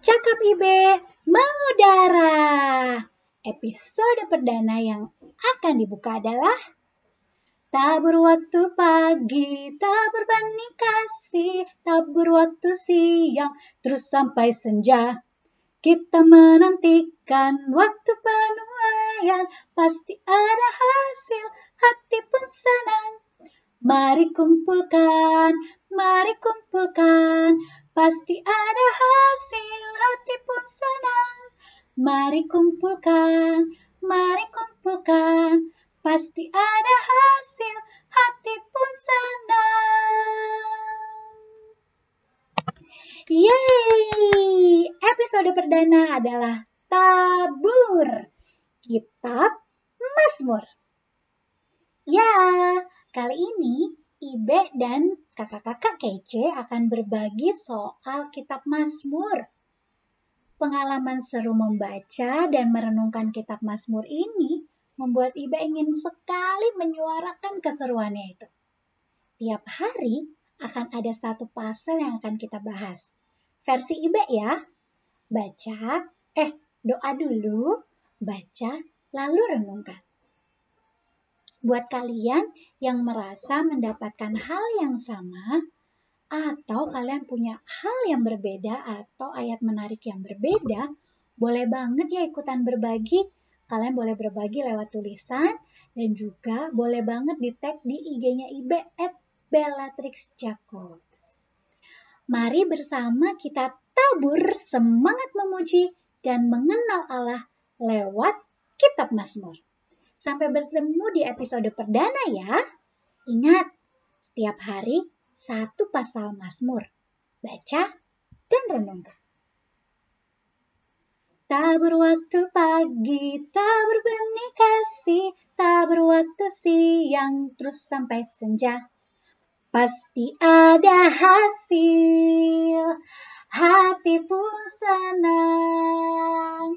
Cakap Ibe mengudara. Episode perdana yang akan dibuka adalah Tabur waktu pagi, tabur benih kasih, tabur waktu siang, terus sampai senja. Kita menantikan waktu penuaian, pasti ada hasil, hati pun senang. Mari kumpulkan, mari kumpulkan, pasti ada hasil, hati pun senang. Mari kumpulkan, mari kumpulkan, pasti ada hasil, hati pun senang. Yeay! Episode perdana adalah Tabur, Kitab Mazmur. Ya, kali ini Ibe dan kakak-kakak kece akan berbagi soal Kitab Mazmur. Pengalaman seru membaca dan merenungkan Kitab Mazmur ini membuat Ibe ingin sekali menyuarakan keseruannya itu. Tiap hari akan ada satu pasal yang akan kita bahas. Versi Ibe ya. Baca, eh doa dulu, baca, lalu renungkan. Buat kalian yang merasa mendapatkan hal yang sama, atau kalian punya hal yang berbeda atau ayat menarik yang berbeda, boleh banget ya ikutan berbagi. Kalian boleh berbagi lewat tulisan dan juga boleh banget di tag di IG-nya Ibe at Bellatrix Jacobs. Mari bersama kita tabur semangat memuji dan mengenal Allah lewat kitab Mazmur. Sampai bertemu di episode perdana ya. Ingat, setiap hari satu pasal Mazmur. Baca dan renungkan. Tabur waktu pagi, tabur benih kasih, tabur waktu siang, terus sampai senja. Pasti ada hasil, hati pun senang.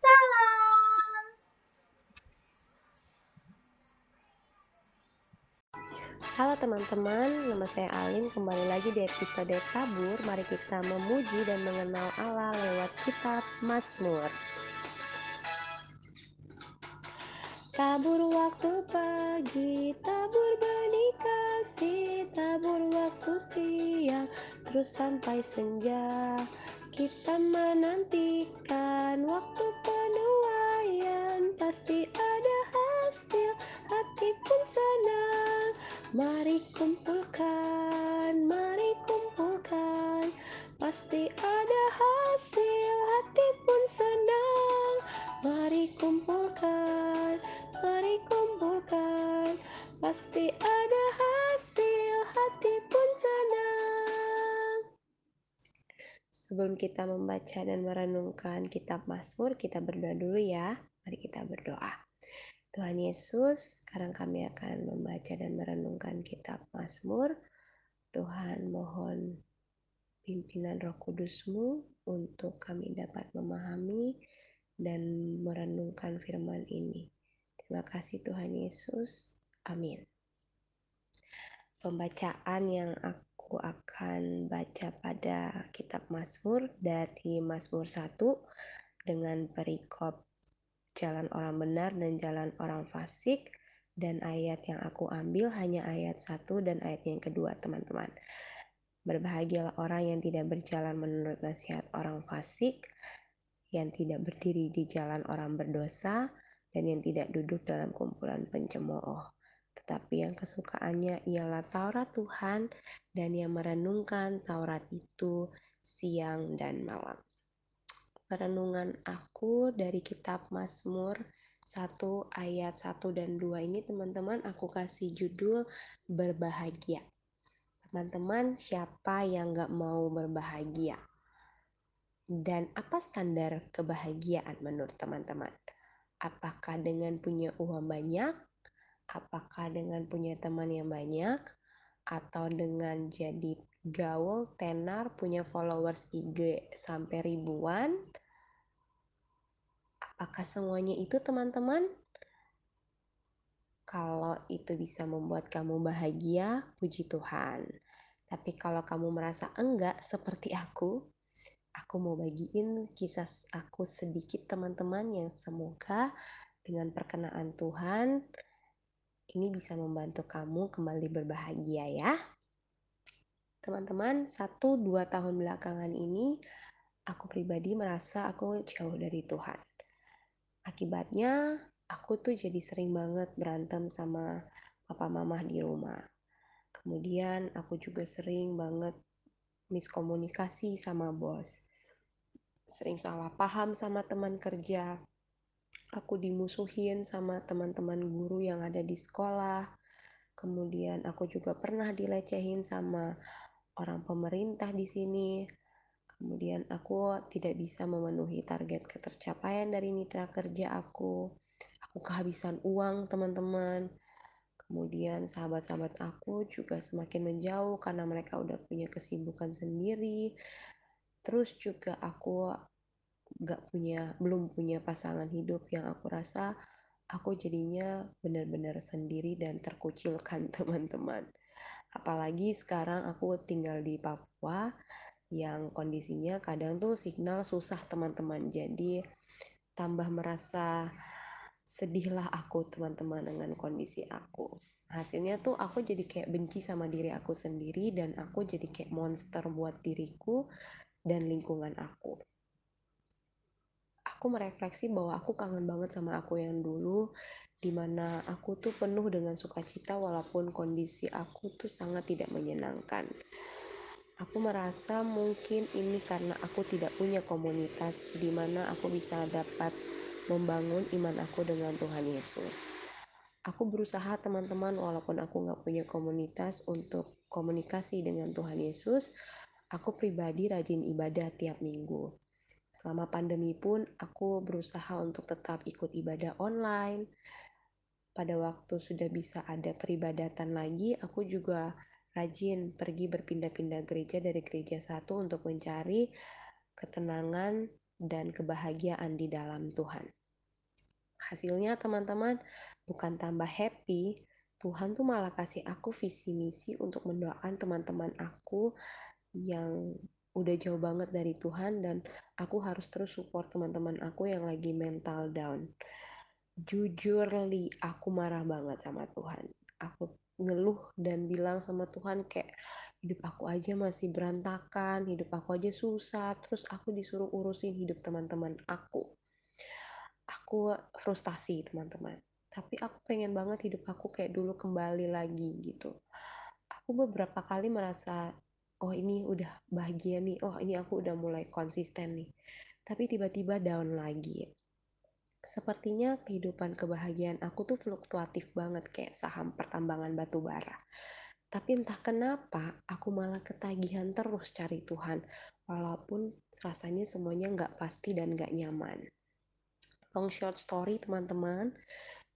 Salam. Halo teman-teman, nama saya Alin. Kembali lagi di episode Tabur. Mari kita memuji dan mengenal Allah lewat kitab Mazmur. Tabur waktu pagi, tabur benih kasih, tabur waktu siang, terus sampai senja. Kita menantikan waktu Mari kumpulkan, mari kumpulkan, pasti ada hasil, hati pun senang. Mari kumpulkan, mari kumpulkan, pasti ada hasil, hati pun senang. Sebelum kita membaca dan merenungkan kitab Mazmur, kita berdoa dulu ya. Mari kita berdoa. Tuhan Yesus, sekarang kami akan membaca dan merenungkan kitab Mazmur. Tuhan mohon pimpinan roh kudusmu untuk kami dapat memahami dan merenungkan firman ini. Terima kasih Tuhan Yesus. Amin. Pembacaan yang aku akan baca pada kitab Mazmur dari Mazmur 1 dengan perikop jalan orang benar dan jalan orang fasik dan ayat yang aku ambil hanya ayat 1 dan ayat yang kedua teman-teman. Berbahagialah orang yang tidak berjalan menurut nasihat orang fasik, yang tidak berdiri di jalan orang berdosa, dan yang tidak duduk dalam kumpulan pencemooh. Tetapi yang kesukaannya ialah Taurat Tuhan dan yang merenungkan Taurat itu siang dan malam perenungan aku dari kitab Mazmur 1 ayat 1 dan 2 ini teman-teman aku kasih judul berbahagia. Teman-teman siapa yang gak mau berbahagia? Dan apa standar kebahagiaan menurut teman-teman? Apakah dengan punya uang banyak? Apakah dengan punya teman yang banyak? Atau dengan jadi gaul, tenar, punya followers IG sampai ribuan? Apakah semuanya itu teman-teman? Kalau itu bisa membuat kamu bahagia, puji Tuhan. Tapi kalau kamu merasa enggak seperti aku, aku mau bagiin kisah aku sedikit teman-teman yang semoga dengan perkenaan Tuhan ini bisa membantu kamu kembali berbahagia ya. Teman-teman, satu dua tahun belakangan ini aku pribadi merasa aku jauh dari Tuhan. Akibatnya aku tuh jadi sering banget berantem sama papa mama di rumah. Kemudian aku juga sering banget miskomunikasi sama bos. Sering salah paham sama teman kerja. Aku dimusuhin sama teman-teman guru yang ada di sekolah. Kemudian aku juga pernah dilecehin sama orang pemerintah di sini. Kemudian aku tidak bisa memenuhi target ketercapaian dari mitra kerja aku. Aku kehabisan uang, teman-teman. Kemudian sahabat-sahabat aku juga semakin menjauh karena mereka udah punya kesibukan sendiri. Terus juga aku gak punya, belum punya pasangan hidup yang aku rasa aku jadinya benar-benar sendiri dan terkucilkan teman-teman. Apalagi sekarang aku tinggal di Papua yang kondisinya kadang tuh signal susah teman-teman. Jadi tambah merasa sedihlah aku teman-teman dengan kondisi aku. Hasilnya tuh aku jadi kayak benci sama diri aku sendiri dan aku jadi kayak monster buat diriku dan lingkungan aku aku merefleksi bahwa aku kangen banget sama aku yang dulu di mana aku tuh penuh dengan sukacita walaupun kondisi aku tuh sangat tidak menyenangkan Aku merasa mungkin ini karena aku tidak punya komunitas di mana aku bisa dapat membangun iman aku dengan Tuhan Yesus. Aku berusaha teman-teman walaupun aku nggak punya komunitas untuk komunikasi dengan Tuhan Yesus, aku pribadi rajin ibadah tiap minggu. Selama pandemi pun aku berusaha untuk tetap ikut ibadah online. Pada waktu sudah bisa ada peribadatan lagi, aku juga rajin pergi berpindah-pindah gereja dari gereja satu untuk mencari ketenangan dan kebahagiaan di dalam Tuhan. Hasilnya teman-teman bukan tambah happy, Tuhan tuh malah kasih aku visi misi untuk mendoakan teman-teman aku yang udah jauh banget dari Tuhan dan aku harus terus support teman-teman aku yang lagi mental down. Jujur li, aku marah banget sama Tuhan. Aku ngeluh dan bilang sama Tuhan kayak hidup aku aja masih berantakan, hidup aku aja susah, terus aku disuruh urusin hidup teman-teman aku. Aku frustasi teman-teman. Tapi aku pengen banget hidup aku kayak dulu kembali lagi gitu. Aku beberapa kali merasa, oh ini udah bahagia nih, oh ini aku udah mulai konsisten nih. Tapi tiba-tiba down lagi sepertinya kehidupan kebahagiaan aku tuh fluktuatif banget kayak saham pertambangan batu bara. Tapi entah kenapa aku malah ketagihan terus cari Tuhan, walaupun rasanya semuanya nggak pasti dan nggak nyaman. Long short story teman-teman,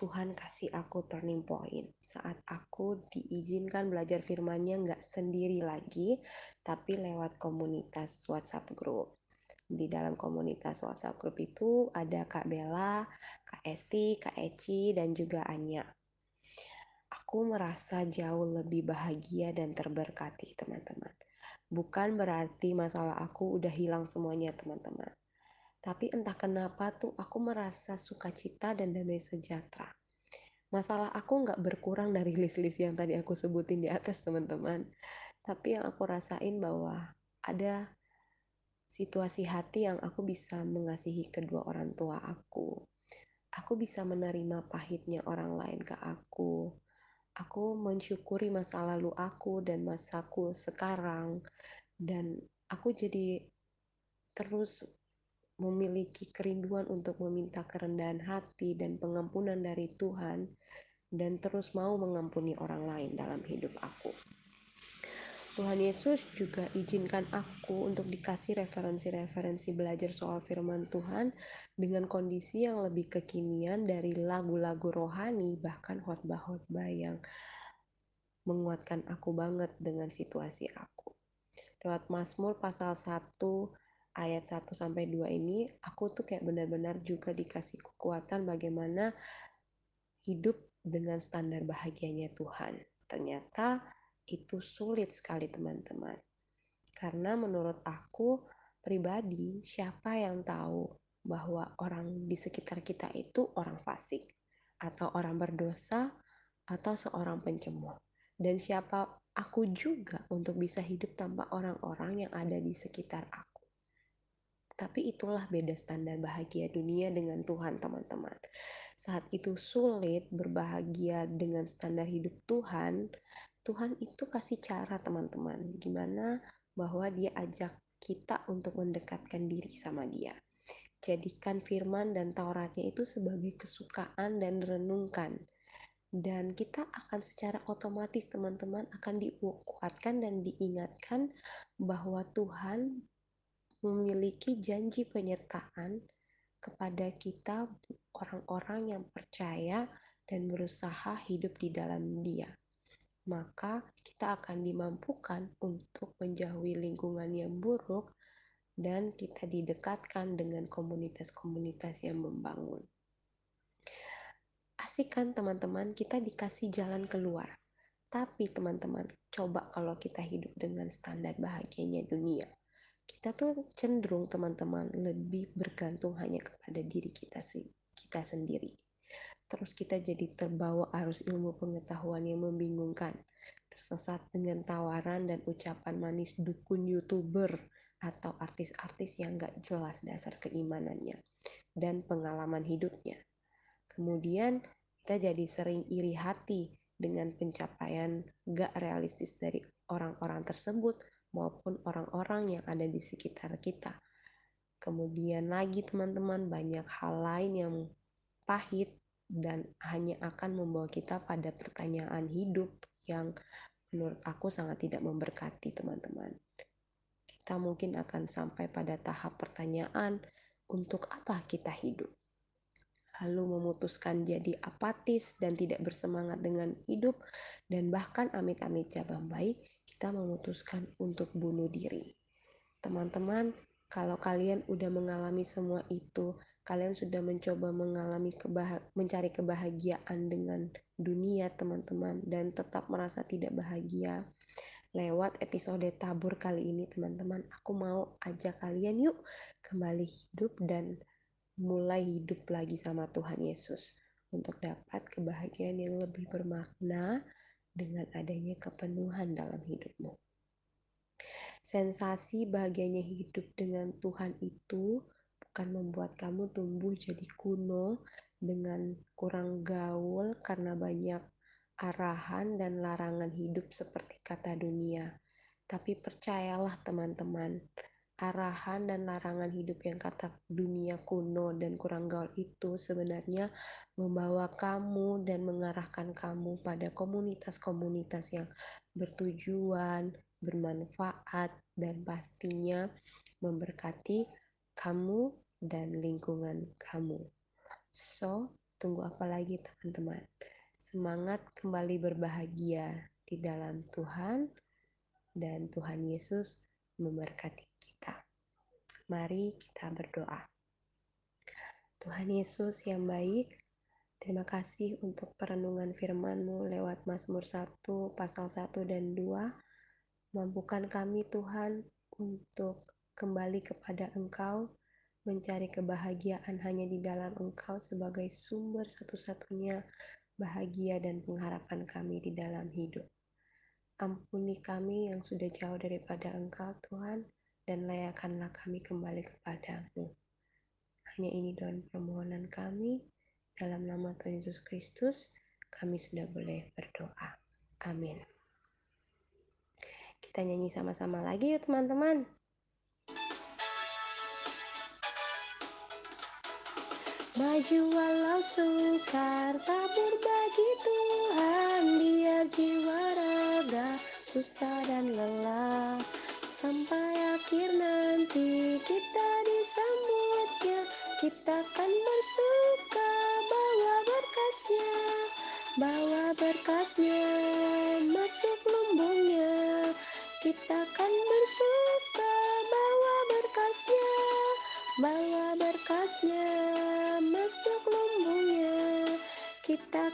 Tuhan kasih aku turning point saat aku diizinkan belajar firmannya nggak sendiri lagi, tapi lewat komunitas WhatsApp group di dalam komunitas WhatsApp grup itu ada Kak Bella, Kak Esti, Kak Eci, dan juga Anya. Aku merasa jauh lebih bahagia dan terberkati teman-teman. Bukan berarti masalah aku udah hilang semuanya teman-teman. Tapi entah kenapa tuh aku merasa sukacita dan damai sejahtera. Masalah aku nggak berkurang dari list-list yang tadi aku sebutin di atas teman-teman. Tapi yang aku rasain bahwa ada situasi hati yang aku bisa mengasihi kedua orang tua aku. Aku bisa menerima pahitnya orang lain ke aku. Aku mensyukuri masa lalu aku dan masaku sekarang. Dan aku jadi terus memiliki kerinduan untuk meminta kerendahan hati dan pengampunan dari Tuhan dan terus mau mengampuni orang lain dalam hidup aku. Tuhan Yesus juga izinkan aku untuk dikasih referensi-referensi belajar soal firman Tuhan dengan kondisi yang lebih kekinian dari lagu-lagu rohani bahkan khotbah-khotbah yang menguatkan aku banget dengan situasi aku. Lewat Mazmur pasal 1 ayat 1 sampai 2 ini aku tuh kayak benar-benar juga dikasih kekuatan bagaimana hidup dengan standar bahagianya Tuhan. Ternyata itu sulit sekali teman-teman. Karena menurut aku pribadi, siapa yang tahu bahwa orang di sekitar kita itu orang fasik atau orang berdosa atau seorang pencemooh. Dan siapa aku juga untuk bisa hidup tanpa orang-orang yang ada di sekitar aku. Tapi itulah beda standar bahagia dunia dengan Tuhan, teman-teman. Saat itu sulit berbahagia dengan standar hidup Tuhan, Tuhan itu kasih cara, teman-teman. Gimana bahwa dia ajak kita untuk mendekatkan diri sama dia. Jadikan firman dan Tauratnya itu sebagai kesukaan dan renungkan. Dan kita akan secara otomatis teman-teman akan dikuatkan dan diingatkan bahwa Tuhan memiliki janji penyertaan kepada kita orang-orang yang percaya dan berusaha hidup di dalam Dia maka kita akan dimampukan untuk menjauhi lingkungan yang buruk dan kita didekatkan dengan komunitas-komunitas yang membangun. Asik kan teman-teman, kita dikasih jalan keluar. Tapi teman-teman, coba kalau kita hidup dengan standar bahagianya dunia. Kita tuh cenderung teman-teman lebih bergantung hanya kepada diri kita sih, kita sendiri terus kita jadi terbawa arus ilmu pengetahuan yang membingungkan, tersesat dengan tawaran dan ucapan manis dukun youtuber atau artis-artis yang gak jelas dasar keimanannya dan pengalaman hidupnya. Kemudian kita jadi sering iri hati dengan pencapaian gak realistis dari orang-orang tersebut maupun orang-orang yang ada di sekitar kita. Kemudian lagi teman-teman banyak hal lain yang pahit dan hanya akan membawa kita pada pertanyaan hidup yang menurut aku sangat tidak memberkati teman-teman. Kita mungkin akan sampai pada tahap pertanyaan untuk apa kita hidup. Lalu memutuskan jadi apatis dan tidak bersemangat dengan hidup dan bahkan amit-amit cabang baik, kita memutuskan untuk bunuh diri. Teman-teman, kalau kalian udah mengalami semua itu, kalian sudah mencoba mengalami kebah mencari kebahagiaan dengan dunia teman-teman dan tetap merasa tidak bahagia lewat episode tabur kali ini teman-teman aku mau ajak kalian yuk kembali hidup dan mulai hidup lagi sama Tuhan Yesus untuk dapat kebahagiaan yang lebih bermakna dengan adanya kepenuhan dalam hidupmu. Sensasi bahagianya hidup dengan Tuhan itu bukan membuat kamu tumbuh jadi kuno dengan kurang gaul karena banyak arahan dan larangan hidup seperti kata dunia. Tapi percayalah teman-teman, arahan dan larangan hidup yang kata dunia kuno dan kurang gaul itu sebenarnya membawa kamu dan mengarahkan kamu pada komunitas-komunitas yang bertujuan, bermanfaat, dan pastinya memberkati kamu dan lingkungan kamu. So, tunggu apa lagi teman-teman? Semangat kembali berbahagia di dalam Tuhan dan Tuhan Yesus memberkati. Mari kita berdoa. Tuhan Yesus yang baik, terima kasih untuk perenungan firman-Mu lewat Mazmur 1 pasal 1 dan 2. Mampukan kami Tuhan untuk kembali kepada Engkau, mencari kebahagiaan hanya di dalam Engkau sebagai sumber satu-satunya bahagia dan pengharapan kami di dalam hidup. Ampuni kami yang sudah jauh daripada Engkau, Tuhan, dan layakkanlah kami kembali kepadamu. Hanya ini doa permohonan kami. Dalam nama Tuhan Yesus Kristus, kami sudah boleh berdoa. Amin. Kita nyanyi sama-sama lagi ya teman-teman. Maju walau sukar tabur bagi Tuhan Biar jiwa raga susah dan lelah Sampai akhir nanti kita disambutnya. Kita akan bersuka bawa berkasnya Bawa berkasnya masuk lumbungnya. Kita akan bersuka bawa berkasnya Bawa berkasnya masuk lumbungnya. Kita